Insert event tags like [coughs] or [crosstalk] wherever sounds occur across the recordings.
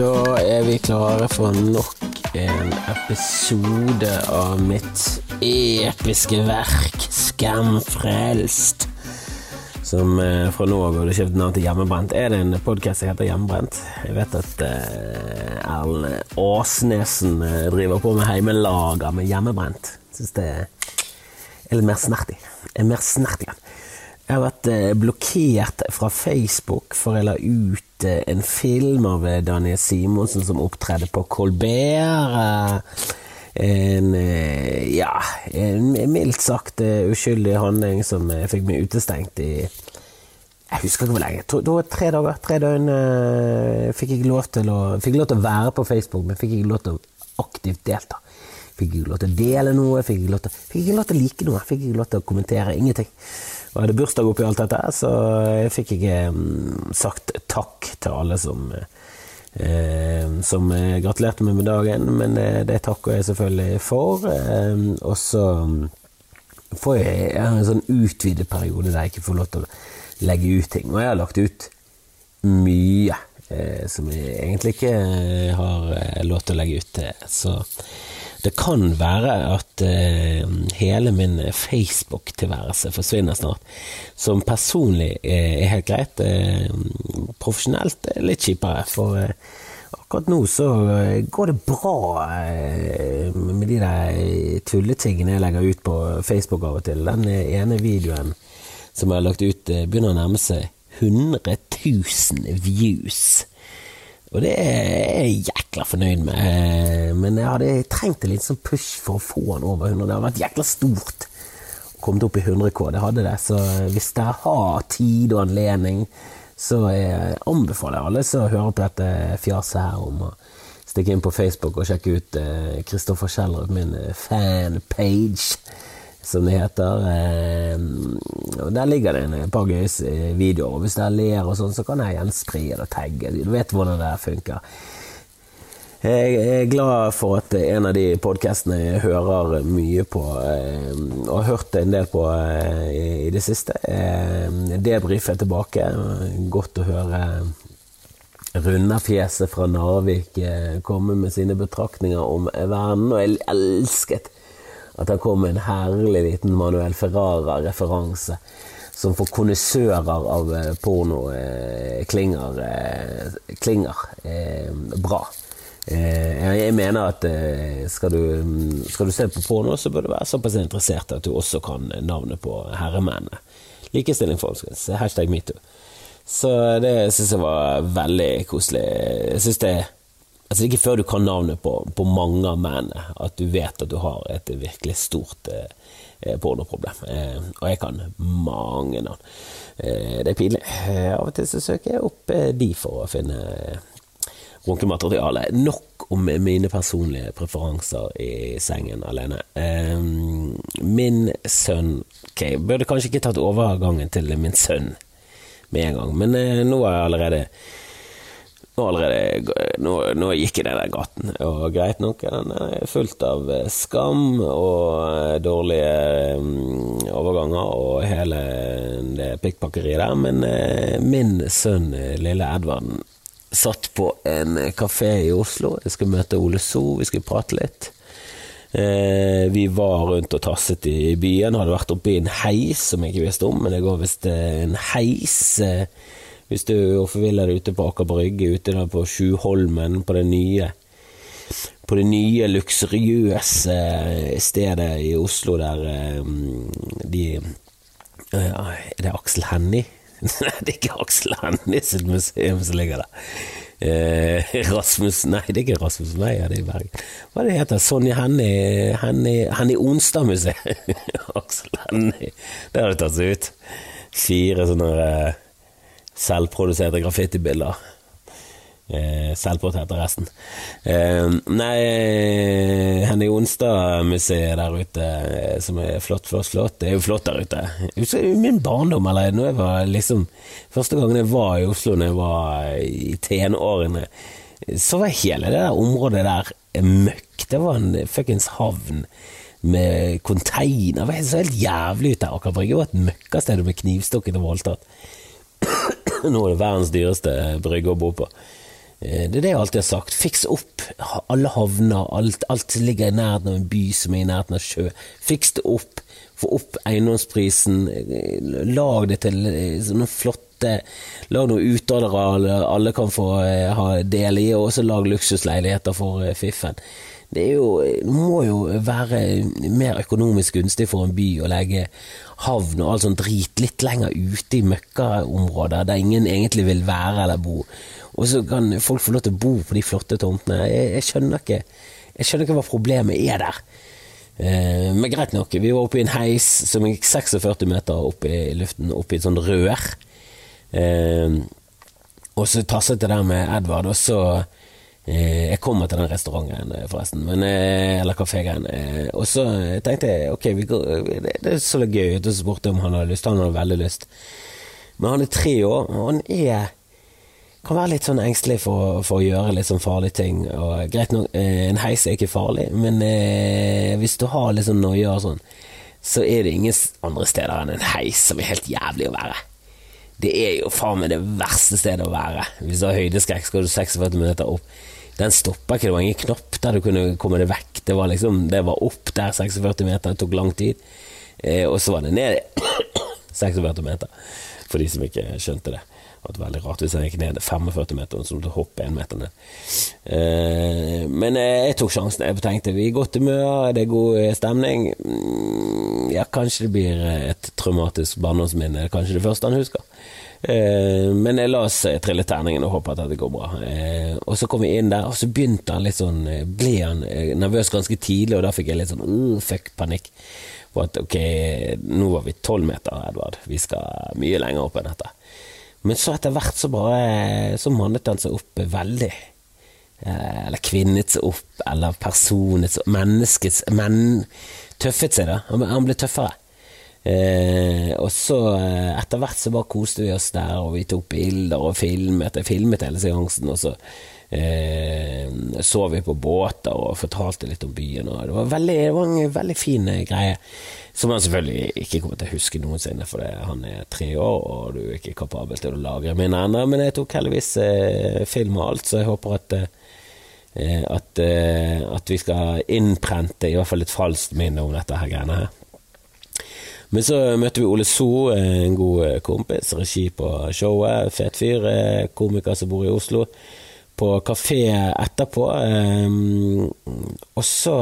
Da er vi klare for nok en episode av mitt episke verk Skamfrelst. Som eh, fra nå av burde skiftet navn til Hjemmebrent. Er det en podkast som heter Hjemmebrent? Jeg vet at eh, Erlend Åsnesen eh, driver på med heimelager med hjemmebrent. Syns det er litt mer snertig. Er mer snertig. Jeg har vært eh, blokkert fra Facebook for jeg la ut eh, en film av eh, Daniel Simonsen som opptredde på Colbert. En, ja, en mildt sagt uskyldig handling som fikk meg utestengt i Jeg husker ikke hvor lenge. To, to, tre dager. Tre døgn fikk jeg lov til å, lov til å være på Facebook, men fikk ikke lov til å aktivt delta. Fikk ikke lov til å dele noe, fikk ikke lov til, fikk ikke lov til å like noe, fikk ikke lov til å kommentere. Ingenting. Og hadde bursdag oppi alt dette, så jeg fikk ikke um, sagt takk til alle som eh, som gratulerte meg med dagen, men det det takker jeg selvfølgelig for. Eh, og så um, får jeg, jeg har en sånn utvidet periode der jeg ikke får lov til å legge ut ting. Og jeg har lagt ut mye eh, som jeg egentlig ikke har eh, lov til å legge ut. Så det kan være at eh, hele min Facebook-tilværelse forsvinner snart. Som personlig eh, er helt greit. Eh, profesjonelt er litt kjipere. For eh, akkurat nå så eh, går det bra eh, med de der tulletingene jeg legger ut på Facebook av og til. Den ene videoen som jeg har lagt ut, begynner å nærme seg 100 000 views. Og det er jeg jækla fornøyd med. Eh, men jeg hadde trengt en liten sånn push for å få den over 100. Det hadde vært jækla stort å komme opp i 100K. Det hadde det. Så hvis dere har tid og anledning, så jeg anbefaler jeg alle som hører på dette fjaset her om å stikke inn på Facebook og sjekke ut Kristoffer eh, min eh, fanpage som det heter. Eh, og Der ligger det en par gøye eh, videoer. og Hvis dere ler og sånn, så kan jeg gjenspre eller tagge. Du vet hvordan det funker. Jeg er glad for at en av de podkastene jeg hører mye på, eh, og har hørt en del på i det siste, Debrif er tilbake. Godt å høre Runda-fjeset fra Narvik komme med sine betraktninger om verden, og jeg elsket at det kom en herlig liten Manuel Ferrara-referanse som for konnissører av eh, porno eh, klinger, eh, klinger eh, bra. Eh, jeg mener at eh, skal du, skal, du, se på porno, så bør du være såpass interessert at du også kan navnet på herremennene. Likestilling, folkens. Hashtag metoo. Så det syns jeg var veldig koselig. Jeg synes det Altså Ikke før du kan navnet på, på mange av mennene, at du vet at du har et virkelig stort eh, pornoproblem. Eh, og jeg kan mange navn. Eh, det er pinlig. Eh, av og til så søker jeg opp eh, de for å finne eh, runkemateriale. Nok om mine personlige preferanser i sengen alene. min sønn Ok, burde kanskje ikke tatt overgangen til min sønn med en gang, men nå har jeg allerede nå allerede nå, nå gikk jeg ned den gaten, og greit nok, den er fullt av eh, skam og eh, dårlige mm, overganger og hele det pikkpakkeriet der, men eh, min sønn lille Edvard satt på en kafé i Oslo. Jeg skulle møte Ole So, vi skulle prate litt. vi var rundt og tasset i byen, hadde vært oppe i en heis som jeg ikke visste om, men det går visst en heis hvis du forviller deg ute på Aker Brygge, ute der på Sjuholmen, på det nye på det nye luksuriøse stedet i Oslo der um, de uh, Er det Aksel Hennie? [laughs] Nei, det er ikke Aksel Hennie sitt museum som ligger der. Rasmus Nei, det er ikke Rasmus Meyer, det er i Bergen. Hva det heter Sonja Hennie Hennie, Onstad-museet? [laughs] Aksel Hennie. Det har det tatt seg ut. Fire sånne selvproduserte graffitibilder. Eh, selvportrett av resten. Eh, nei, Henny Onstad-museet der ute, eh, som er flott, flott, flott. Det er jo flott der ute. I min barndom, eller når jeg var liksom Første gangen jeg var i Oslo, når jeg var i tenårene, så var hele det der området der møkk. Det var en fuckings havn med container. Det så helt jævlig ut der. Aker Brygge var et møkkasted med knivstukket og voldtatt. [laughs] Nå er det verdens dyreste brygge å bo på. Eh, Det er det jeg alltid har sagt. Fiks opp alle havner, alt, alt ligger i nærheten av en by som er i nærheten av sjø. Fiks det opp. Få opp eiendomsprisen. eh, Lag det til noen flotte Lag noen utearealer alle kan få eh, ha del i, og også lag luksusleiligheter for eh, fiffen. Det, jo, må jo være mer økonomisk gunstig for en by å legge havn og all sånn drit litt lenger ute i møkkaområder der ingen egentlig vil være eller bo. Og så kan folk få lov til å bo på de flotte tomtene. Jeg, jeg, skjønner, ikke, jeg skjønner ikke hva problemet er der. Eh, men greit nok, vi var oppe i en heis som gikk 46 meter opp i luften, opp i et sånt rør. Eh, og så tasset jeg der med Edvard, og så Jeg kommer til den restauranten, eh, forresten, men, eh, eller kafégreien. Eh, og så tenkte jeg ok, går, det, det så gøy spurte jeg om han hadde lyst. Han hadde veldig lyst. Men han er tre år, og han er kan være litt sånn engstelig for, for å gjøre litt sånn farlige ting. Og greit nok, eh, en heis er ikke farlig, men eh, hvis du har litt sånn noia og sånn, så er det ingen andre steder enn en heis som er helt jævlig å være. Det er jo faen meg det verste stedet å være. Hvis du har høydeskrekk, skal du 46 minutter opp. Den stoppa ikke, det var ingen knopp der du kunne komme deg vekk. Det var liksom, det var opp der 46 meter, det tok lang tid. Eh, og så var det ned [coughs] 46 meter, for de som ikke skjønte det. Det var veldig rart hvis jeg gikk ned 45 meter, og så måtte du hoppe en meter ned. Eh, men eh, jeg tok sjansen. Jeg tenkte vi er i godt humør, det er god eh, stemning. Mm, ja, kanskje det blir et traumatisk barndomsminne. Kanskje det første han husker. Eh, jeg la oss eh, trille terningen og håpe at dette går bra. Eh, og så kom vi inn der, og så begynte han litt sånn Ble han nervøs ganske tidlig, og da fikk jeg litt sånn uh, fuck, panikk. For at ok, nå var vi tolv meter, Edvard. Vi skal mye lenger opp enn dette. Men så etter hvert så bare Så mannet han seg opp veldig. Eller kvinnet seg opp, eller personet Menneskets Men tøffet seg, da. Han ble tøffere. Eh, og så eh, etter hvert så bare koste vi oss der, og vi tok bilder og filmet. Jeg filmet hele seansen, og så eh, så vi på båter og fortalte litt om byen. Og det, var veldig, det var en veldig fin eh, greie, som han selvfølgelig ikke kommer til å huske noensinne, for det, han er tre år, og du er ikke kapabel til å lagre mine ennå. Men jeg tok heldigvis eh, film og alt, så jeg håper at at, at vi skal innprente i hvert fall et falskt minne om dette her greiene her. Men så møtte vi Ole So, en god eh, kompis, regi på showet, fet fyr, eh, komiker som bor i Oslo, på kafé etterpå. eh, Og så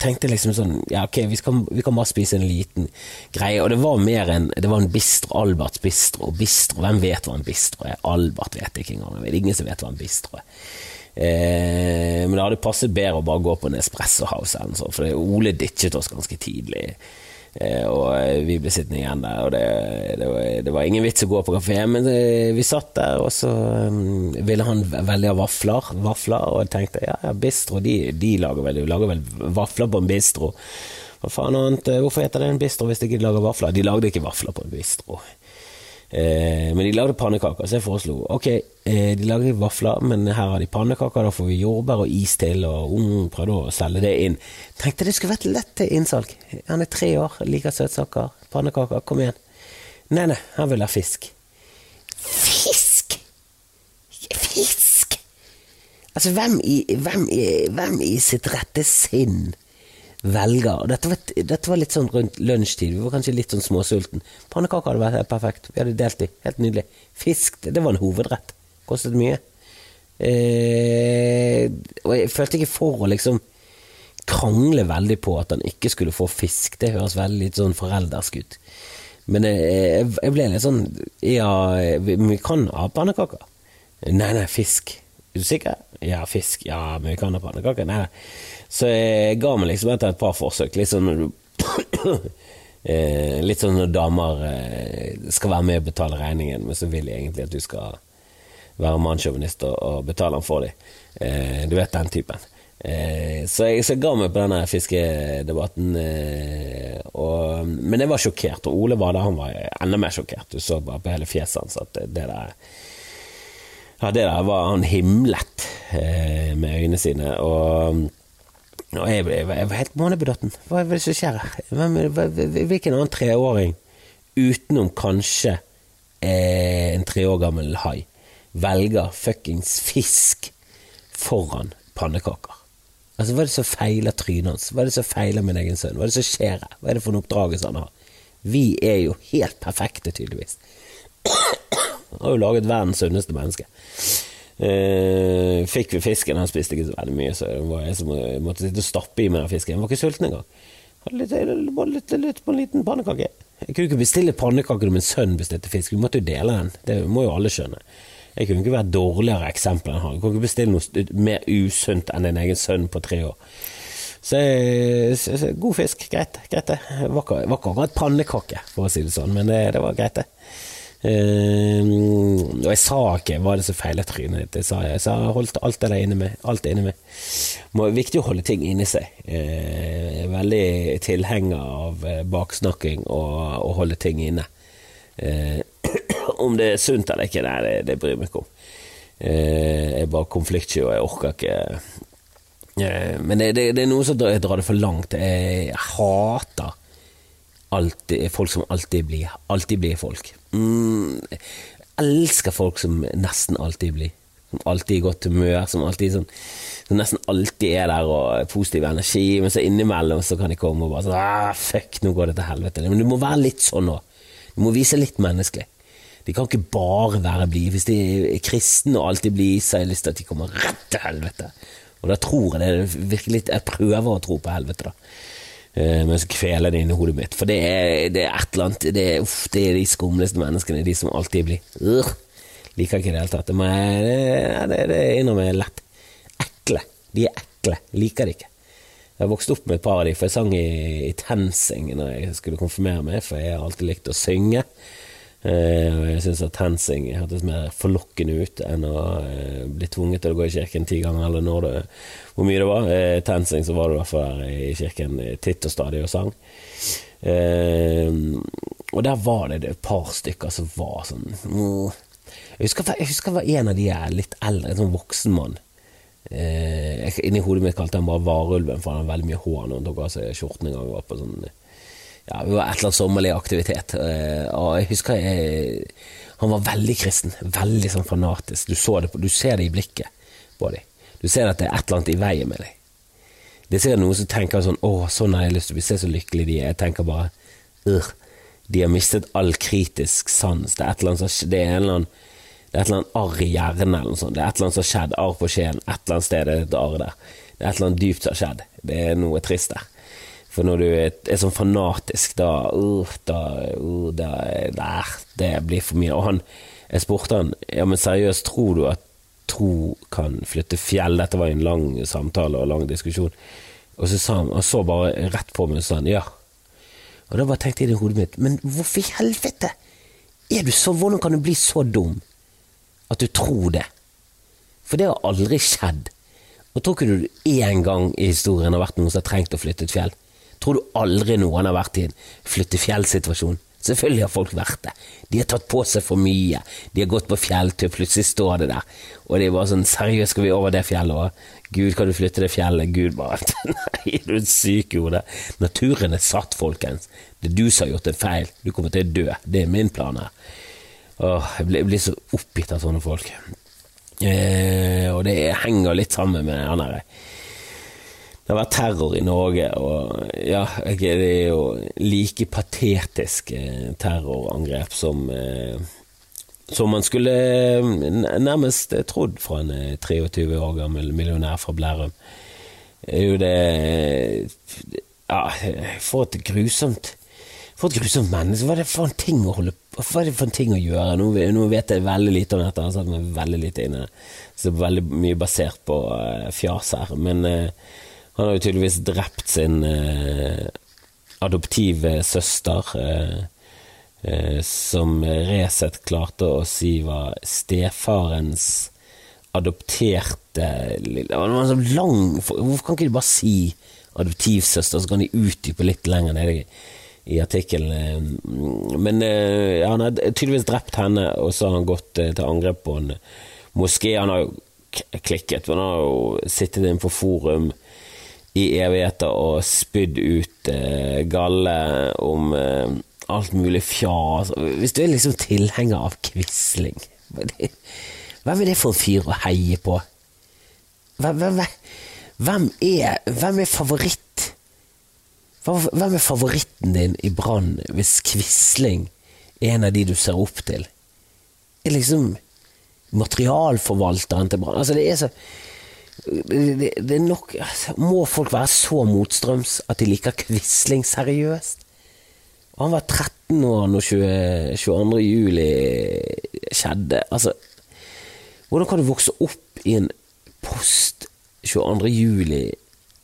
tenkte jeg liksom sånn Ja, ok, vi, skal, vi kan bare spise en liten greie. Og det var mer enn Det var en bistro, Alberts bistro. Bistro, Hvem vet hva en bistro er? Albert vet ikke engang. Det er ingen som vet hva en bistro er. Men det hadde passet bedre å bare gå på en Espresso House, for Ole ditchet oss ganske tidlig. Eh, og eh, vi ble sittende igjen der, og det, det, var, det var ingen vits å gå på kafé, men eh, vi satt der, og så um, ville han ve- veldig ha vafler, vafler, og tenkte ja, ja bistro, de, de lager, vel, de lager vel vafler på en bistro. Hva faen annet, hvorfor heter det en bistro hvis de ikke lager vafler? De lagde ikke vafler på en bistro. Eh, men de lagde pannekaker, så jeg foreslo ok, eh, de lager vafler, men her har de pannekaker, da får vi jordbær og is til, og mm, prøvde å selge det inn. Tenkte det skulle vært lett til innsalg. Han er tre år, liker søtsaker, pannekaker, kom igjen. Nei, nei, han vil ha fisk. Fisk! Fisk! Altså, hvem i, hvem i, hvem i sitt rette sinn velger og dette var, dette var litt sånn rundt lunsjtid, vi var kanskje litt sånn småsulten. Pannekaker hadde vært helt perfekt, vi hadde delt de, helt nydelig. Fisk, det, var en hovedrett. Kostet mye. Eh, og jeg følte ikke for å liksom krangle veldig på at han ikke skulle få fisk. Det høres veldig litt sånn foreldersk ut. Men eh, jeg, jeg ble litt sånn Ja, vi, vi kan ha pannekaker. Nei, nei, fisk. Er du sikker? Ja, fisk. Ja, men vi kan ha pannekaker. Nei, nei. Så jeg ga meg liksom etter et par forsøk. Litt sånn når du [coughs] eh, Litt sånn når damer eh, skal være med og betale regningen, men så vil de egentlig at du skal være mannssjåvinist og, betale den for dem. Eh, du vet den typen. Så, jeg, så ga meg på denne fiskedebatten, og, men jeg var sjokkert. Og Ole var der, han var enda mer sjokkert. Du så bare på hele fjeset hans at det der ja, det der var Han himlet med øynene sine, og, og jeg, jeg, jeg var helt månebedatten. Hva er det som skjer her? Hvilken annen treåring utenom kanskje eh, en tre år gammel hai velger fuckings fisk foran pannekaker. Altså, Hva er det som feiler trynet hans? Hva er det som feiler min egen sønn? Hva er det som skjer her? Hva er det for en oppdragelse han har? Vi er jo helt perfekte, tydeligvis. [coughs] Han har jo laget verdens sunneste menneske. Eh, fikk vi fisken, han spiste ikke så veldig mye, så det var jeg som måtte sitte og stappe i meg den fisken. Jeg var ikke sulten engang. Litt, litt, litt, på en liten pannekake. Jeg kunne ikke bestille pannekaker når min sønn bestilte fisk, vi måtte jo dele den. Det må jo alle skjønne. Jeg kunne ikke være dårligere eksempel enn han. Jeg kunne ikke bestille noe mer usunt enn din egen sønn på tre år. Så, så, så god fisk, greit. greit det. Var ikke akkurat pannekake, for å si det sånn, men det, det var greit, det. Uh, og jeg sa ikke hva det som feilet trynet ditt. Jeg sa, jeg sa holdt alt det der inne med. Alt inne med. Må, viktig å holde ting inni seg. Uh, veldig tilhenger av uh, baksnakking og å holde ting inne. om det er sunt eller ikke, nei, det, det bryr jeg meg ikke om. jeg er bare konfliktsky, og jeg orker ikke Men det, det, det, er noe som drar, drar det for langt. Jeg hater alltid, folk som alltid blir. Alltid blir folk. Mm, elsker folk som nesten alltid blir. Som alltid i godt humør, som, alltid, sånn, som nesten alltid er der og positiv energi, men så innimellom så kan de komme og bare sånn ah, Fuck, nå går det til helvete. Men du må være litt sånn òg. Du må vise litt menneskelig. De kan ikke bare være blide. Hvis de er kristne og alltid blide, så har jeg lyst til at de kommer rett til helvete. Og da tror jeg det virkelig Jeg prøver å tro på helvete, da. Uh, men så kveler det inni hodet mitt. For det er, det er, et eller annet det er, uff, det er de skumleste menneskene, de som alltid blir uh, Liker ikke i det hele tatt. Det, det, det innrømmer jeg lett. Ekle. De er ekle. Liker det ikke. Jeg har vokst opp med et par av de, for jeg sang i, i TenSing når jeg skulle konfirmere meg, for jeg har alltid likt å synge. Uh, og jeg syns at TenSing hørtes mer forlokkende ut enn å uh, bli tvunget til å gå i kirken ti ganger, eller når det, hvor mye det var. Uh, TenSing så var det i hvert fall i kirken titt og stadig og sang. Og der var det et par stykker som var sånn jeg, husker, jeg husker var en av de litt eldre, en sånn voksen mann. Inni hodet mitt kalte han bare Varulven, for han hadde veldig mye hår når han tok av seg skjorten en gang. Var på sånn ja, vi var et eller annet sommerlig aktivitet. Eh, og jeg husker jeg, han var veldig kristen. Veldig sånn fanatisk. Du, det, du ser det i blikket på dem. Du ser at det er et eller annet i veien med dem. Det er sikkert noen som tenker sånn 'Å, sånn har jeg lyst til å bli. Se så lykkelige de er.' Jeg tenker bare Ur. De har mistet all kritisk sans. Det er et eller annet, det er en eller annen det er et eller annet arr i hjernen eller noe sånt. Det er et eller annet som har skjedd. Arr på skjeen. Et eller annet sted er det et arr der. Det er et eller annet dypt som har skjedd. Det er noe trist der. For når du er, er sånn fanatisk, da, uh, da, uh, da der, Det blir for mye. Og han, jeg spurte han ja, men seriøst, tror du at tro kan flytte fjell? Dette var en lang samtale og lang diskusjon. Og så sa han, han så bare rett på meg og sa han, ja. Og da bare tenkte jeg i hodet mitt, men hvorfor i helvete? Er du så, Hvordan kan du bli så dum at du tror det? For det har aldri skjedd. Og tror ikke du én gang i historien har vært noen som har trengt å flytte et fjell? Tror du aldri noen har vært i en flytte-fjell-situasjon? Selvfølgelig har folk vært det. De har tatt på seg for mye. De har gått på fjelltur, plutselig står det der. Og det er bare sånn Seriøst, skal vi over det fjellet Og Gud, kan du flytte det fjellet? Gud bare [laughs] Nei, du er syk i hodet. Naturen er satt, folkens. Det er du som har gjort en feil. Du kommer til å dø. Det er min plan her. Åh, jeg blir, jeg blir så oppgitt av sånne folk. Eh, og det henger litt sammen med han herre det har vært terror i Norge, og ja, det er jo like patetiske terrorangrep som eh, som man skulle nærmest trodd fra en 23 eh, år gammel millionær fra Blærum. Det er jo det Ja, for et grusomt For et grusomt menneske. Hva er det for en ting å holde hva er det for en ting å gjøre? Nå, nå vet jeg veldig lite om dette, jeg veldig lite inn i det. Er veldig mye basert på fjas her. Men uh, han har jo tydeligvis drept sin eh, adoptive søster, eh, eh, som Resett klarte å si var stefarens adopterte Han var en sånn lang Hvorfor kan ikke de bare si adoptivsøster, så kan de utdype litt lenger nede i, i artikkelen. Men ja, han har tydeligvis drept henne, og så har han gått til angrep på en moské. Han har jo klikket, han har jo sittet inne på forum i evigheter og spydd ut eh, galle om eh, alt mulig fjas. Hvis du er liksom tilhenger av Quisling Hvem er det for en fyr å heie på? Hvem, hvem, hvem er, hvem er favoritt? Hvem er favoritten din i Brann hvis Quisling er en av de du ser opp til? Er liksom materialforvalteren til Brann Altså, det er så det, det, er nok altså, Må folk være så motstrøms at de liker Quisling seriøst? Han var 13 år når 20, 22. juli skjedde. Altså, hvordan kan du vokse opp i en post 22. juli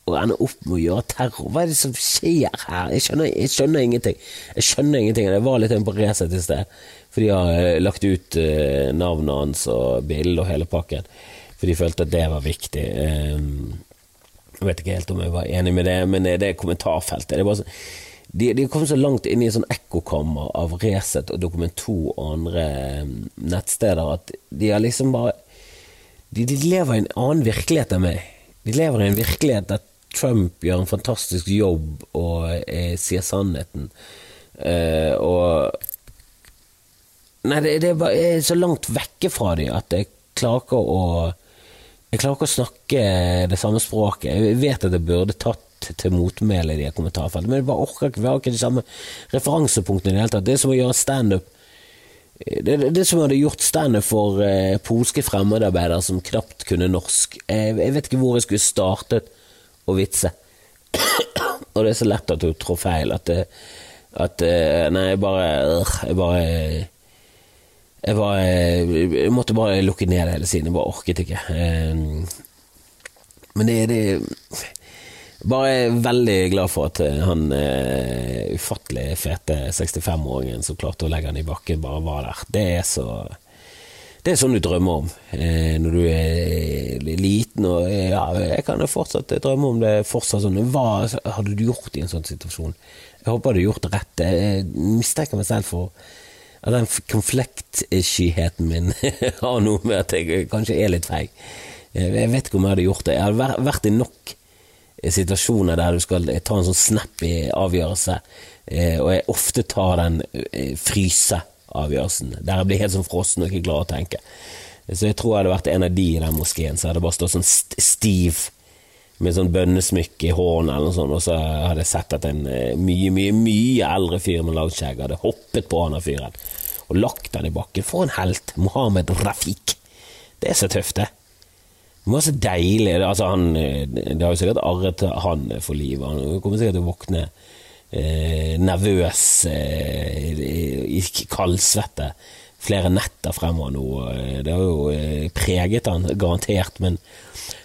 og ende opp med å gjøre terror? Hva er det som skjer her? Jeg skjønner, jeg skjønner ingenting. Jeg skjønner ingenting. Det var litt en på Resett i sted, for de har eh, lagt ut uh, navnet hans og bildet og hele pakken. For de følte at det var viktig. Um, jeg vet ikke helt om jeg var enig med det, men det er kommentarfeltet. Det er så de, de kom så langt inn i en sånn ekkokammer av Resett og Dokument 2 og andre um, nettsteder at de har liksom bare de, de, lever i en annen virkelighet enn meg. De lever i en virkelighet der Trump gjør en fantastisk jobb og eh, sier sannheten. Uh, og Nei, det, det er bare er så langt vekke fra dem at jeg klarer ikke å Jeg klarer ikke å snakke det samme språket. Jeg vet at jeg burde tatt til motmæle i de kommentarfeltene, men jeg bare orker ikke. Vi har ikke de samme referansepunktene i det hele tatt. Det er som å gjøre standup det, det, det som hadde gjort standup for eh, polske fremmedarbeidere som knapt kunne norsk. Jeg, jeg, vet ikke hvor jeg skulle startet å vitse. [coughs] Og det er så lett at du trår feil. At, at eh, Nei, jeg bare Jeg bare jeg, var, jeg måtte bare lukke ned hele siden. Jeg bare orket ikke. Eh, men det, det bare veldig glad for at eh, han ufattelig fete 65-åringen som klarte å legge han i bakken, bare var der. Det er så Det er sånn du drømmer om eh, når du er liten. Og ja, jeg kan jo fortsatt drømme om det fortsatt sånn. Hva hadde du gjort i en sånn situasjon? Jeg håper du hadde gjort det rett. Jeg mistenker meg selv for at den konfliktskyheten min [laughs] har noe med at jeg kanskje er litt feig. Jeg vet ikke om jeg hadde gjort det. Jeg hadde vært i nok situasjoner der du skal ta en sånn snappy avgjørelse, eh, og jeg ofte tar den eh, fryseavgjørelsen, der jeg blir helt sånn frossen og ikke glad å tenke. Så jeg tror jeg hadde vært en av de i den moskeen som hadde bare stått sånn stiv med sånn bønnesmykke i hånden eller noe sånt, og så hadde jeg sett at en eh, mye, mye, mye eldre fyr med langt skjegg hadde hoppet på han fyren og lagt han i bakken. For en helt! Mohammed Rafik. Det er så tøft, det. Det var så deilig. Altså, han, det har jo sikkert arret han for livet. Han kommer sikkert til å våkne eh, nervøs eh, i kaldsvette flere netter fremover nå. Det har jo eh, preget han, garantert. Men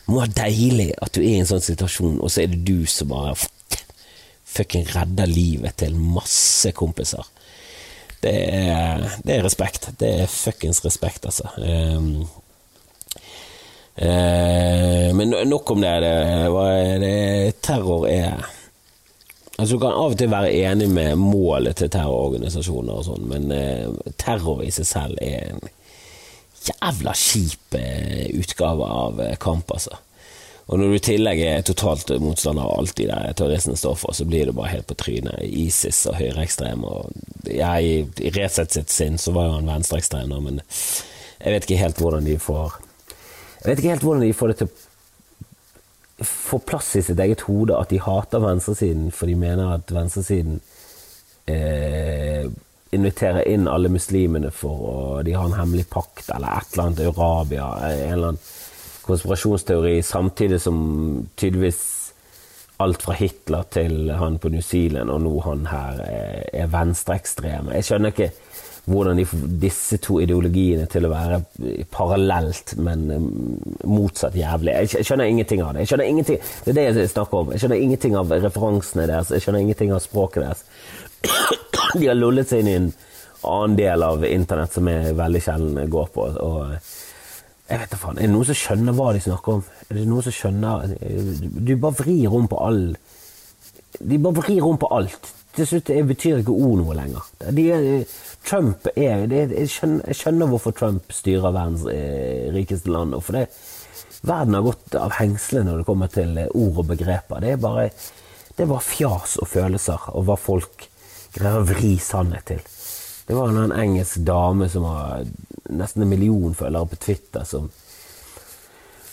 det må være deilig at du er i en sånn situasjon, og så er det du som bare fucking redder livet til masse kompiser. Det er, det er respekt. Det er fuckings respekt, altså. Um, uh, men nok om det. det, det terror er Altså Du kan av og til være enig med målet til terrororganisasjoner og sånn, men eh, terror i seg selv er en jævla kjip eh, utgave av eh, kamp, altså. Og når du i tillegg er totalt motstander av alt de der terroristene står for, så blir det bare helt på trynet. ISIS og høyreekstrem og jeg, I Resett sitt sinn så var jo han venstreekstrem, men jeg vet ikke helt hvordan de får jeg vet ikke helt hvordan de får det til å få plass i sitt eget hode at de hater venstresiden, for de mener at venstresiden eh, inviterer inn alle muslimene for å De har en hemmelig pakt eller et eller annet Arabia, en eller annen konspirasjonsteori, samtidig som tydeligvis alt fra Hitler til han på New Zealand og nå han her er, er venstreekstreme. Jeg skjønner ikke hvordan de får disse to ideologiene til å være parallelt, men um, motsatt jævlig. Jeg skjønner ingenting av det. Jeg skjønner ingenting, Det er det jeg snakker om. Jeg skjønner ingenting av referansene deres. Jeg skjønner ingenting av språket deres. De har lullet seg inn i en annen del av internett som jeg veldig sjelden går på. og jeg vet da faen. Er det noen som skjønner hva de snakker om? Er det noen som skjønner Du bare vrir om på all De bare vrir om på alt. Til slutt betyr ikke ord noe lenger. De Trump er de, jeg, skjønner, jeg, skjønner, hvorfor Trump styrer verdens eh, rikeste land. For det, verden har gått av hengslene når det kommer til eh, ord og begreper. Det er bare, det er bare fjas og følelser og hva folk greier å vri sannhet til. Det var en engelsk dame som har nesten en million følgere på Twitter som,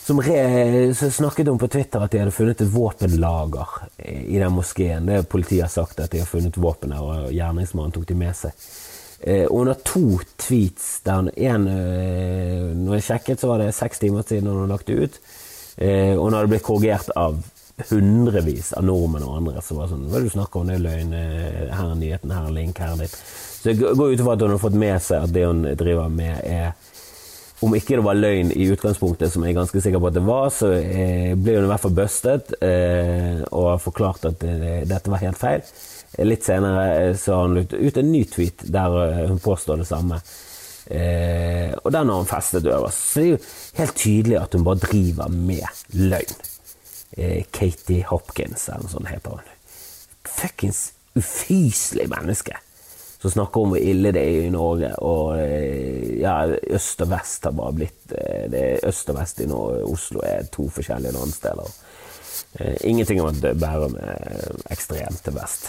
som, re, snakket om på Twitter at de hadde funnet et våpenlager i den moskeen. Det Politiet har sagt at de har funnet våpen der, og gjerningsmannen tok de med seg. Eh, har to tweets der en, eh, Når jeg sjekket, så var det seks timer siden hun hadde lagt det ut. Eh, og hun hadde blitt korrigert av hundrevis av nordmenn og andre som var sånn Hva er det du snakker om? Det er løgn. eh, Her er nyheten, her er link, her er ditt. Så jeg går ut ifra at hun har fått med seg at det hun driver med, er om ikke det var løgn i utgangspunktet, som jeg er ganske sikker på at det var, så eh, ble hun i hvert fall bustet eh, og forklart at dette var helt feil. Litt senere så har hun lagt ut en ny tweet der hun påstår det samme. Og den har hun festet øverst. Så det er jo helt tydelig at hun bare driver med løgn. Eh, Katie Hopkins, eller noe heter hun. Fuckings ufyselig menneske som snakker om hvor ille det er i Norge. Og eh, ja, øst og vest har bare blitt eh, det er Øst og vest i Norge, Oslo er to forskjellige landsdeler. Ingenting om at Bærum er ekstremt til vest.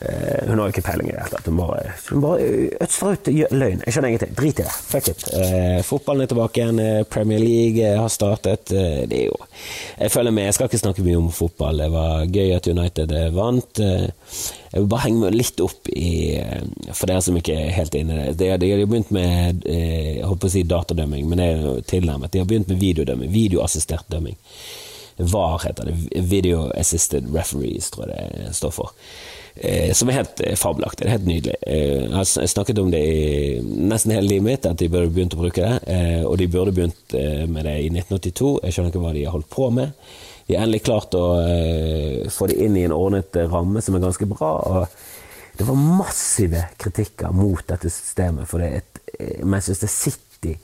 Eh, hun har jo ikke peiling i det hele tatt. Hun bare, hun bare ødsler ut løgn. Jeg skjønner ingenting. Drit i det. Fuck it. Eh, fotballen er tilbake igjen. Eh, Premier League eh, har startet. Eh, det er jo Jeg følger med. Jeg skal ikke snakke mye om fotball. Det var gøy at United vant. jeg vil bare henge meg litt opp i For dere som ikke er helt inne i det. De, de har begynt med jeg holdt på å si datadømming, men det er jo tilnærmet. De har begynt med videodømming. Videoassistert dømming. VAR heter det. Video Assisted Referees, tror jeg det står for. Eh, som er helt eh, fabelaktig. Det er helt nydelig. Eh, jeg har snakket om det i nesten hele livet mitt, at de burde begynt å bruke det. Og de burde begynt med det i 1982. Jeg skjønner ikke hva de har holdt på med. De har endelig klart å få det inn i en ordnet ramme som er ganske bra. og Det var massive kritikker mot dette systemet, for det et Manchester City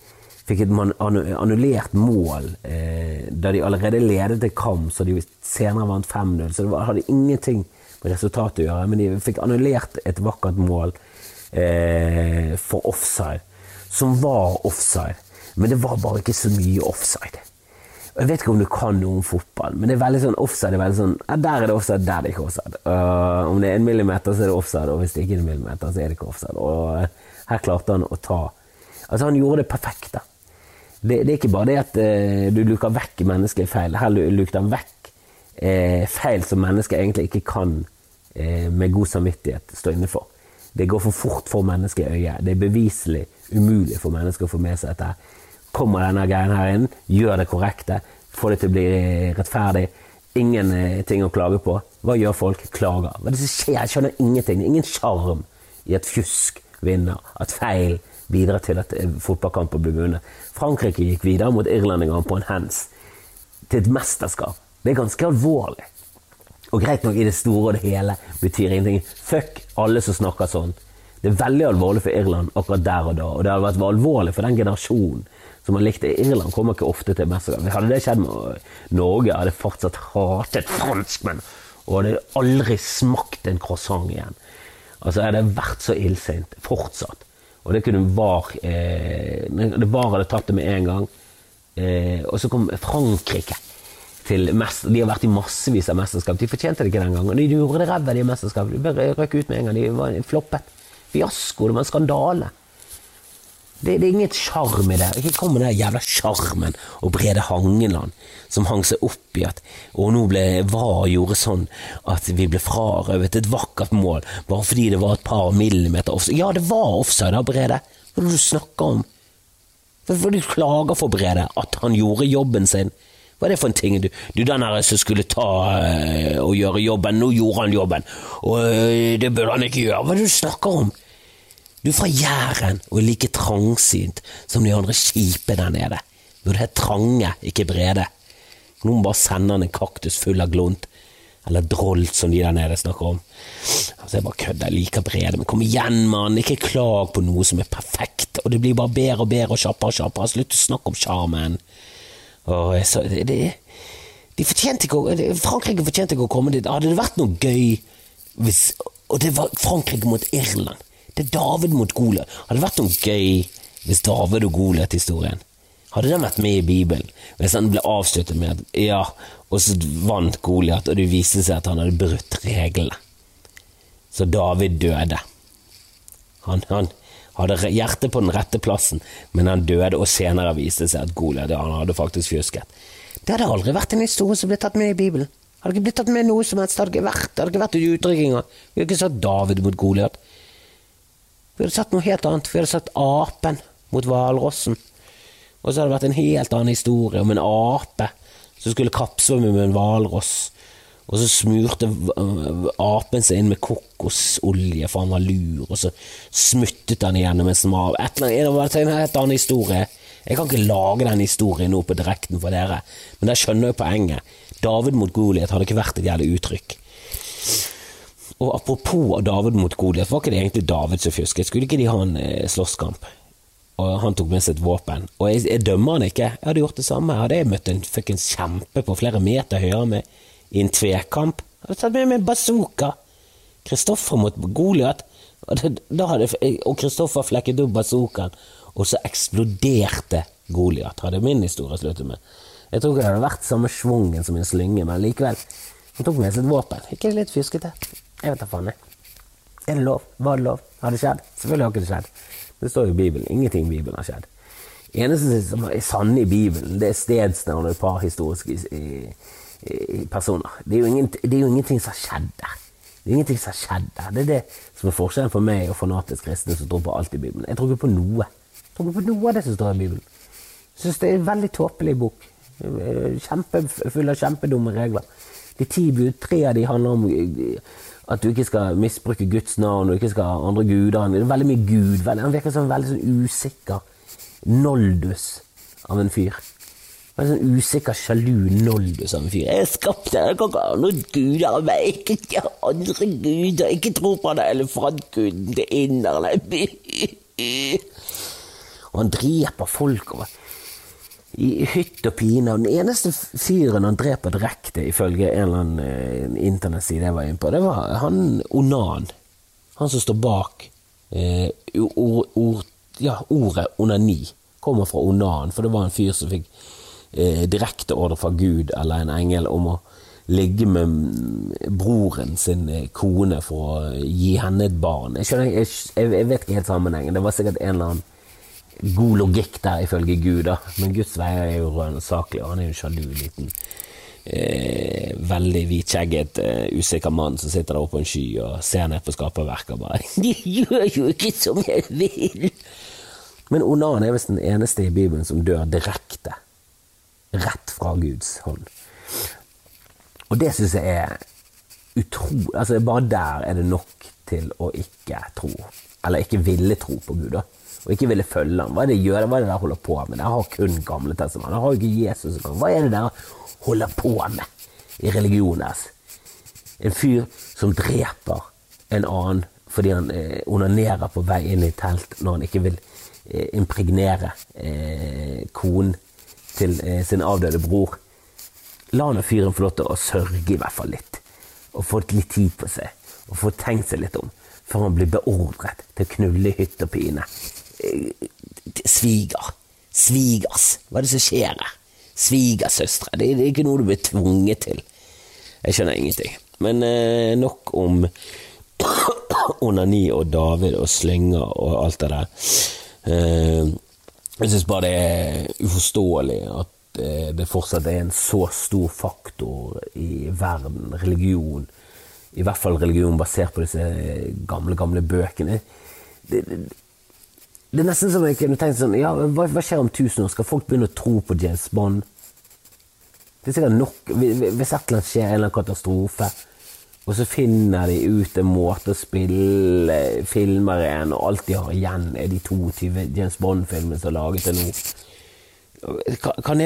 fikk et annullert mål da de allerede ledet en kamp, så de senere vant 5-0. Så det hadde ingenting resultatet å gjøre, men de fikk annullert et vakkert mål eh, for offside, som var offside. Men det var bare ikke så mye offside. Jeg vet ikke om du kan noe om fotball, men det er veldig sånn offside er veldig sånn, ja, Der er det offside, der er det ikke offside. Uh, om det er en millimeter, så er det offside, og hvis det ikke er en millimeter, så er det ikke offside. Og uh, her klarte han å ta Altså, han gjorde det perfekte. Det, det er ikke bare det at uh, du luker vekk menneskelige feil. Her lukte han vekk feil som mennesker egentlig ikke kan med god samvittighet stå inne for. Det går for fort for mennesket i øyet. Det er beviselig umulig for mennesker å få med seg dette. Kommer denne greien her inn, gjør det korrekte, får det til å bli rettferdig. Ingenting eh, å klage på. Hva gjør folk? Klager. Hva er det som skjer? Jeg skjønner ingenting. Ingen sjarm i at fjusk vinner. At feil bidrar til at eh, fotballkamper blir vunnet. Frankrike gikk videre mot Irland på en hands. Til et mesterskap. Det er ganske alvorlig. Og greit nok, i det store og det hele betyr ingenting. Fuck alle som snakker sånn. Det er veldig alvorlig for Irland akkurat der og da, og det hadde vært alvorlig for den generasjonen som har likt det. Irland kommer ikke ofte til mesterskap. Hadde det skjedd med Norge, hadde jeg fortsatt hatet franskmenn og hadde aldri smakt en croissant igjen. Altså, jeg hadde vært så illsint. Fortsatt. Og det kunne VAR eh, Det VAR hadde tatt det med en gang. Eh, og så kom Frankrike til mest, De har vært i massevis av mesterskap. De fortjente det ikke den gangen. De gjorde det ræva, de mesterskapene. De røk ut med en gang. De var floppet. Fiasko. Det var en skandale. Det, det er ingen sjarm i det. Ikke kom med den jævla sjarmen og Brede Hangeland som hang seg opp i at Og nå ble VAR gjorde sånn at vi ble frarøvet et vakkert mål bare fordi det var et par millimeter offside. Ja, det var offside da, Brede. Hva er det du snakker om? Hvorfor du klager for Brede at han gjorde jobben sin? Hva er det for en ting? Du, du den her som skulle ta øh, og gjøre jobben, nå gjorde han jobben, og øh, det burde han ikke gjøre. Hva er det du snakker om? Du er fra Jæren og er like trangsynt som de andre kjipe der nede. Burde hett trange, ikke brede. Noen bare sender han en kaktus full av glunt. Eller drolt, som de der nede snakker om. Altså, Jeg bare kødder, jeg liker Brede, men kom igjen, mann, ikke klag på noe som er perfekt, og det blir bare bedre og bedre og kjappere og kjappere. Slutt å snakke om sjarmen. Og så, det, de fortjente ikke Frankrike fortjente ikke å komme dit. Hadde det vært noe gøy hvis Og det var Frankrike mot Irland. Det er David mot Goliat. Hadde det vært noe gøy hvis David og Goliat-historien Hadde den vært med i Bibelen? Hvis han ble avsluttet med at ja, og så vant Goliat, og det viste seg at han hadde brutt reglene. Så David døde. Han, han, hadde hjertet på den rette plassen, men han døde, og senere viste seg at Goliat han hadde faktisk fjusket. Det hadde aldri vært en historie som ble tatt med i Bibelen. Hadde ikke blitt tatt med noe som helst. Hadde ikke vært, hadde ikke vært uttrykk. Vi hadde ikke sagt David mot Goliat. Vi hadde sagt noe helt annet. Vi hadde sagt apen mot hvalrossen. Og så hadde det vært en helt annen historie om en ape som skulle kappsvømme med en hvalross. Og så smurte apen seg inn med kokosolje, for han var lur, og så smuttet han igjennom en smal Et eller annet, en helt annen historie. Jeg kan ikke lage den historien nå på direkten for dere, men der skjønner jeg poenget. David mot Goliat hadde ikke vært et jævlig uttrykk. Og apropos David mot Goliat, var ikke det egentlig David som fjusket? Skulle ikke de ha en eh, slåsskamp? Og han tok med seg et våpen. Og jeg, jeg dømmer han ikke. Jeg hadde gjort det samme. Jeg Hadde møtt en fuckings kjempe på flere meter høyere med i en tvekamp, hadde jeg tatt med meg en bazooka. Kristoffer mot Goliat. Og det- hadde Kristoffer flekket opp bazookaen, og så eksploderte Goliat. Hadde min historie sluttet med. Jeg tror ikke det hadde vært samme svungen som en slynge, men likevel. Han tok med seg et våpen. Ikke litt fjuskete? Jeg vet da faen, jeg. Er det lov? Var det lov? Har det skjedd? Selvfølgelig har ikke det skjedd. Det står jo i Bibelen. Ingenting i Bibelen har skjedd. Eneste som er sanne i Bibelen, det er stedsnavn og et par historiske personer. Det er, jo ingen, det er jo ingenting som har skjedd der. Det er ingenting som har skjedd der. Det er det som er forskjellen for meg og fanatisk kristne som tror på alt i Bibelen. Jeg tror ikke på noe. Jeg tror ikke på noe av det som står i Bibelen. Jeg syns det er en veldig tåpelig bok. Kjempefull av kjempedumme regler. De ti bud, tre av de handler om eh, at du ikke skal misbruke Guds navn, og ikke skal ha andre guder. Det er veldig mye Gud. Han virker som en veldig sånn usikker noldus av en fyr. Veldig sånn usikker, sjalu noldo som en fyr. 'Jeg skapte deg, ikke ha noen guder av meg, ikke ikke andre guder, ikke tro på den elefantguden til inderne.' Og han dreper folk over i hytt og pine. Og den eneste fyren han dreper direkte, ifølge en eller annen eh, internettside jeg var inne på, det var han Onan. Han som står bak eh, or, or, ja, ordet onani. Kommer fra Onan, for det var en fyr som fikk eh, direkte ordre fra Gud eller en engel om å ligge med broren sin eh, kone for å gi henne et barn. Jeg, skjønner, jeg, jeg, vet ikke helt sammenhengen. Det var sikkert en eller annen god logikk der, ifølge Gud, da. Men Guds veier er jo rønnsaklig, og han er jo en sjalu liten eh, veldig hvitskjegget, eh, usikker mann som sitter der oppe på en sky og ser ned på skaperverket og bare [laughs] 'De gjør jo ikke som jeg vil'. Men Onan er visst den eneste i Bibelen som dør direkte. Rett fra Guds hånd. Og det syns jeg er utrolig Altså, bare der er det nok til å ikke tro. Eller ikke ville tro på Gud, da. Og ikke ville følge ham. Hva er det de gjør? Hva er det der holder på med? Dere har kun Gamle testament. Dere har ikke Jesus. Hva er det dere holder på med i religionen deres? En fyr som dreper en annen fordi han eh, onanerer på vei inn i telt når han ikke vil eh, impregnere eh, konen til eh, sin avdøde bror. La nå fyren få lov til å sørge i hvert fall litt, og få litt tid på seg, og få tenkt seg litt om, før han blir beordret til å knulle hytt og pine. Eh, Sviger. Svigers. Hva er det som skjer her? Svigersøstre. Det er ikke noe du blir tvunget til. Jeg skjønner ingenting. Men eh, nok om [coughs] onani og David og slynger og alt det der. Eh, jeg syns bare det er uforståelig at eh, det fortsatt er en så stor faktor i verden, religion, i hvert fall religion basert på disse gamle, gamle bøkene. Det, det, det er nesten som jeg kunne tenkt sånn ja, hva, hva skjer om tusen år? Skal folk begynne å tro på James Bond? Det er sikkert nok Hvis et eller annet skjer, en eller annen katastrofe, og så finner de ut en måte å spille filmer igjen, og alt de har igjen, er de 22 James Bond-filmene som er laget til nå.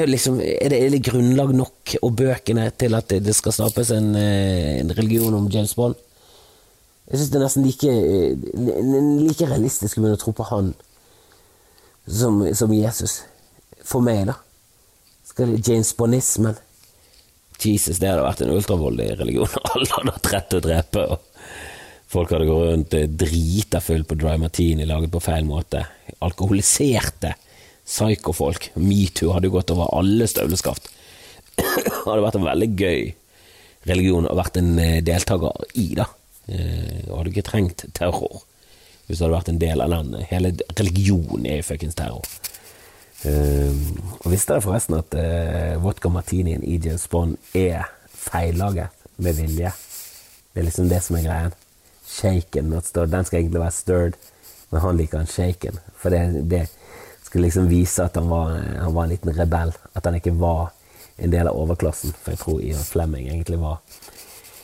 Liksom, er, det, er det grunnlag nok, og bøkene, til at det, det skal skapes en, eh, en religion om James Bond? Jeg syns det er nesten like, eh, like realistisk å begynne å tro på han som, som Jesus. For meg, da. Skal det James Bondismen Jesus, det hadde vært en ultravoldelig religion. [laughs] Alle hadde hatt rett til å drepe. og Folk hadde gått rundt eh, drita full på dry martini laget på feil måte. Alkoholiserte psykofolk. Metoo hadde gått over alle støvleskaft. Det [clears throat] hadde vært en veldig gøy religion å vært en eh, deltaker i, da. Eh, Og hadde ikke trengt terror. Hvis du hadde vært en del av den. Hele religionen er jo fuckings terror. Um, og visste dere forresten at uh, vodka martinien i James Bond er feillaget med vilje? Det er liksom det som er greien. Shaken, not stirred. Den skal egentlig være stirred, men han liker en shaken. For det, det skulle liksom vise at han var, han var, en liten rebell. At han ikke var en del av overklassen. For jeg tror Ian Flemming egentlig var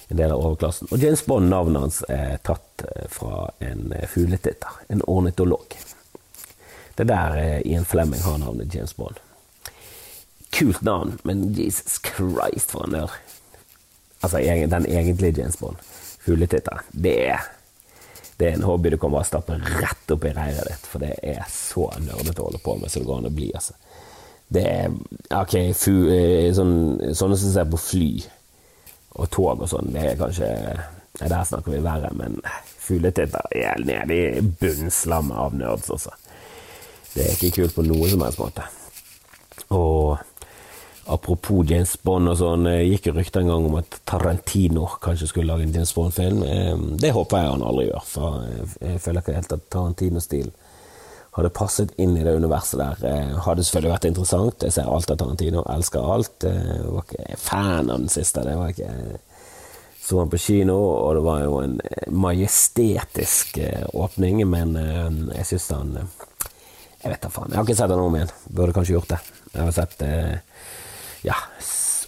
en del av overklassen. Og James Bond, navnet hans er tatt eh, fra en fugletitter. En ornitolog. Det er der eh, Ian Flemming har navnet James Bond. Kult navn, men Jesus Christ, for en nerd. Altså den egentlige James Bond. Fugletitter. Det er det er en hobby du kan bare stappe rett opp i reiret ditt, for det er så nerdete å holde på med som det går an å bli. altså. Det er ok, fu, eh, sånn, sånne som ser på fly og tog og sånn, det er kanskje Der snakker vi verre, men fugletitter er nede i bunnslammet av nerds, også. Det er ikke kult på noen som helst måte. Og apropos James Bond og sånn, gikk jo rykter en gang om at Tarantino kanskje skulle lage en James Bond-film. Det håper jeg han aldri gjør, for jeg føler ikke helt at Tarantino-stilen hadde passet inn i det universet der. Hadde selvfølgelig vært interessant. Jeg ser alt av Tarantino, elsker alt. Jeg var ikke fan av den siste. Det var ikke så han på kino, og det var jo en majestetisk eh, åpning, men jeg syns han jeg vet da faen. Jeg har ikke sett den om igjen. Burde kanskje gjort det. Jeg har sett eh, ja,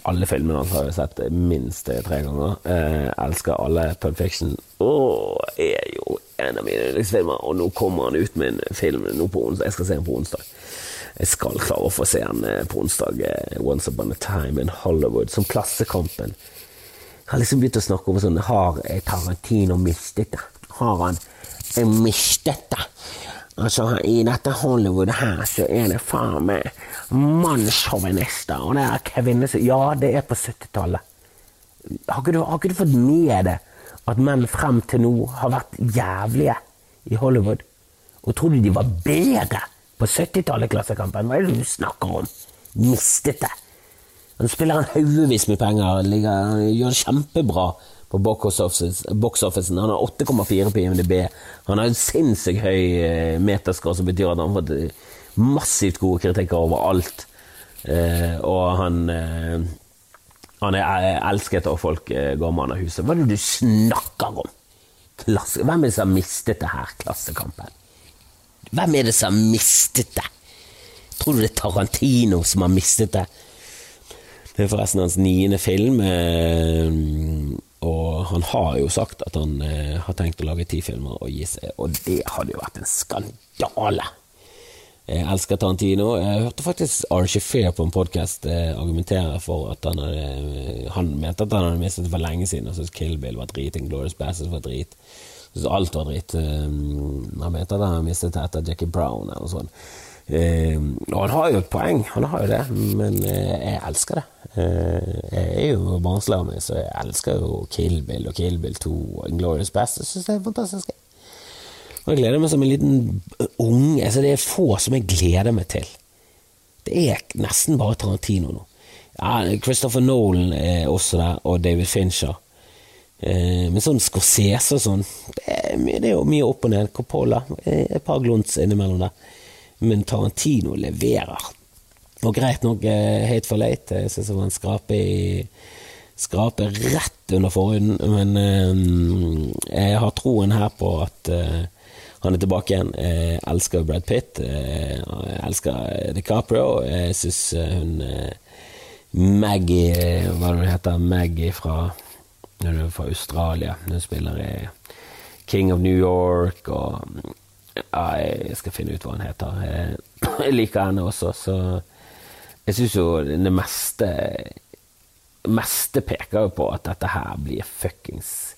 alle filmene hans har jeg sett minst tre ganger. Eh, elsker alle Pulp Fiction. Og er jo en av mine yndlingsfilmer, og nå kommer han ut med en film nå på onsdag. Jeg skal se den på onsdag. Jeg skal klare å få se den eh, på onsdag. Eh, Once Upon a Time in Hollywood, som Klassekampen. Jeg har liksom begynt å snakke om sånn Har Tarantino mistet det? Har han mistet det? Altså, I dette Hollywood her så er det faen meg mannssjåvinister, og det er kvinner Ja, det er på 70-tallet. Har, har, ikke du fått med deg at menn frem til nå har vært jævlige i Hollywood? Og tror du de var bedre på 70-tallet, Klassekampen? Hva er det du snakker om? Mistet det. Han spiller en haugevis med penger, ligger, gjør det kjempebra på box officen. Han har 8,4 på IMDb. Han har en sinnssykt høy eh, meterskår, som betyr at han har fått eh, massivt gode kritikker overalt. Eh, og han eh, han er elsket, av folk eh, går mann av huset. Hva er det du snakker om? Klasse. Hvem er det som har mistet det her, Klassekampen? Hvem er det som har mistet det? Tror du det er Tarantino som har mistet det? Det er forresten hans niende film. Eh, og han har jo sagt at han eh, har tenkt å lage ti filmer og gi seg, og det hadde jo vært en skandale. Jeg elsker Tarantino. Jeg hørte faktisk Archie Fair på en podkast eh, argumentere for at han hadde eh, Han mente at han hadde mistet det for lenge siden. og syntes Kill Bill var drit, Glorious Basses var drit. Syntes alt var drit. Um, han mente at han hadde mistet det etter Jackie Brown eller noe sånt. Um, og han har jo et poeng, han har jo det, men eh, jeg elsker det. Eh, jeg er jo barnslig av meg, så jeg elsker jo Kill Bill og Kill Bill 2 og Glorious Best. Jeg syns det er fantastisk. Og jeg gleder meg som en liten unge. Altså, det er få som jeg gleder meg til. Det er nesten bare Tarantino nå. Ja, Christopher Nolan er også der, og David Fincher. men sånn Scorsese og sånn, det er, det er jo mye opp og ned. Coppola, et par glunts innimellom der men Tarantino leverer. Og greit nok uh, for Late. jeg syns det var en skrape i Skrape rett under forhuden, men uh, jeg har troen her på at han er tilbake igjen. Jeg elsker Brad Pitt. Jeg elsker DiCaprio. Jeg syns hun Maggie Hva det heter Maggie fra, fra Australia. Hun spiller i King of New York og ja, jeg skal finne ut hva hun heter. [clears throat] Jeg liker henne også, så jeg syns jo det meste meste peker jo på at dette her blir fuckings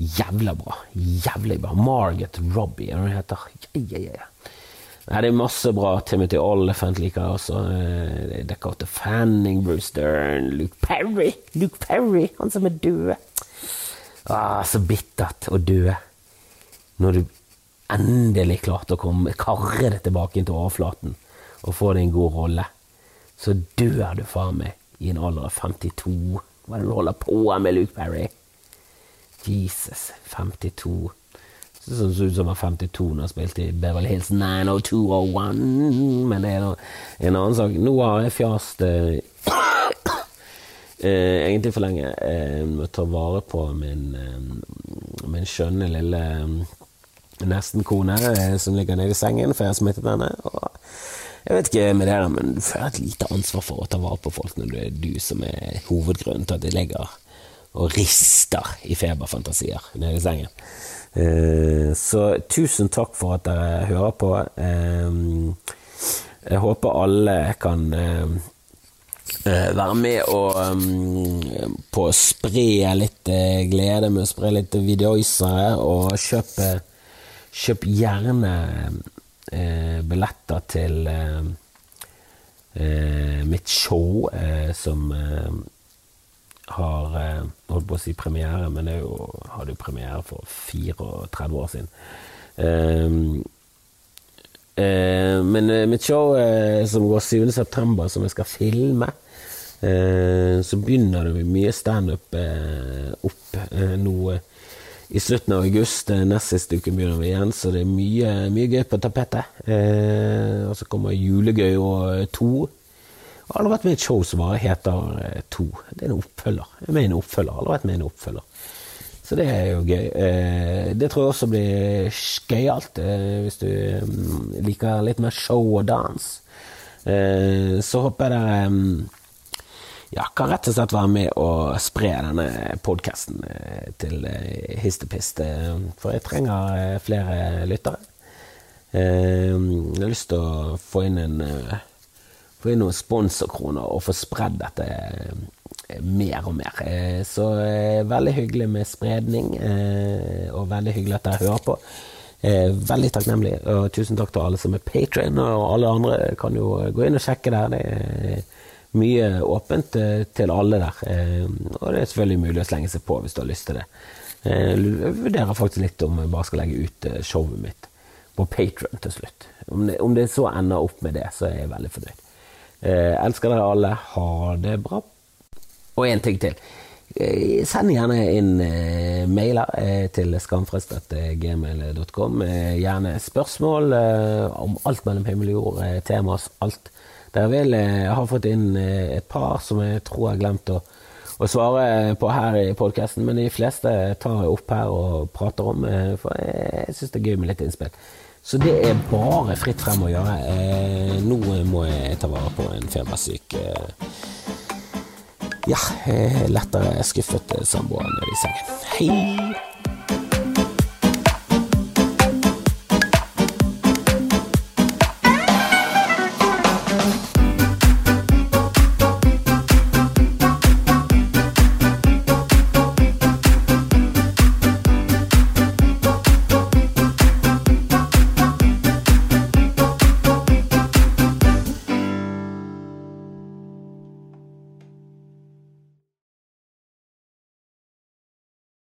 jævla bra. Jævlig bra. Margaret Robbie, hva heter hun? Ja, ja, ja. Nei, det er masse bra. Timothy Oliphant liker jeg også. Eh, Dakota Fanning, Bruce Dern, Luke Perry. Luke Perry, han som er død. Ah, så bittert å dø. Når du endelig klarte å komme, karre det tilbake inn til overflaten og få deg en god rolle, så dør du faen meg i en alder av 52. Hva er det du holder på med, Luke Perry? Jesus, 52. Det ser ut som han var 52 når han spilte i Beverly Hills 90201, men det er en annen sak. Nå har jeg fjast eh, [coughs] eh, egentlig for lenge. Jeg må ta vare på min, eh, min skjønne lille eh, nesten-kone eh, som ligger nede i sengen, for jeg har smittet henne. Og jeg vet ikke med det, men du føler et lite ansvar for å ta vare på folk når det er du som er hovedgrunnen til at de ligger og rister i feberfantasier nede i sengen. Eh, så tusen takk for at dere hører på. Eh, jeg håper alle kan eh, være med og på å spre litt glede med å spre litt videoisere, og kjøpe kjøp gjerne billetter til mitt show som har eh, holdt på å si premiere, men det jo, hadde jo premiere for 34 år siden. Um, uh, men mitt show uh, som går 7. september, som jeg skal filme, så begynner det mye standup opp nå i slutten av august. Nest siste uken begynner vi igjen, så det er mye, mye gøy på tapetet. og så kommer Julegøy og to. Jeg har aldri vært med i et show som bare heter eh, To. Det er en oppfølger. Jeg er med i en oppfølger. Aldri vært med i en oppfølger. Så det er jo gøy. Eh, det tror jeg også blir gøyalt eh, hvis du mm, liker litt mer show og dans. Så håper jeg dere mm, ja, kan rett og slett være med og spre denne podkasten til histepist. For jeg trenger flere lyttere. Jeg har lyst til å få inn en få inn noen sponsorkroner og få spredd dette eh, mer og mer. Eh, så eh, veldig hyggelig med spredning, og veldig hyggelig at dere hører på. Veldig takknemlig, og tusen takk til alle som er patrion, og alle andre kan jo gå inn og sjekke der. Det mye åpent til alle der, og det er selvfølgelig mulig å slenge seg på hvis du har lyst til det. Jeg vurderer faktisk litt om jeg bare skal legge ut showet mitt på Patron til slutt. Om det, om det så ender opp med det, så er jeg veldig fornøyd. Eh, elsker dere alle. Ha det bra. Og en ting til. Eh, send gjerne inn eh, mailer eh, til skamfrest.gmail.com. Eh, gjerne spørsmål eh, om alt mellom himmel og jord, eh, temas, alt dere vil. Jeg har fått inn et par som jeg tror jeg har glemt å, å svare på her i podkasten, men de fleste tar jeg opp her og prater om, for jeg syns det er gøy med litt innspill. Så det er bare fritt frem å gjøre. Eh, nå må jeg ta vare på en febersyk eh, Ja, lettere skuffet samboer nede i sengen. Hei!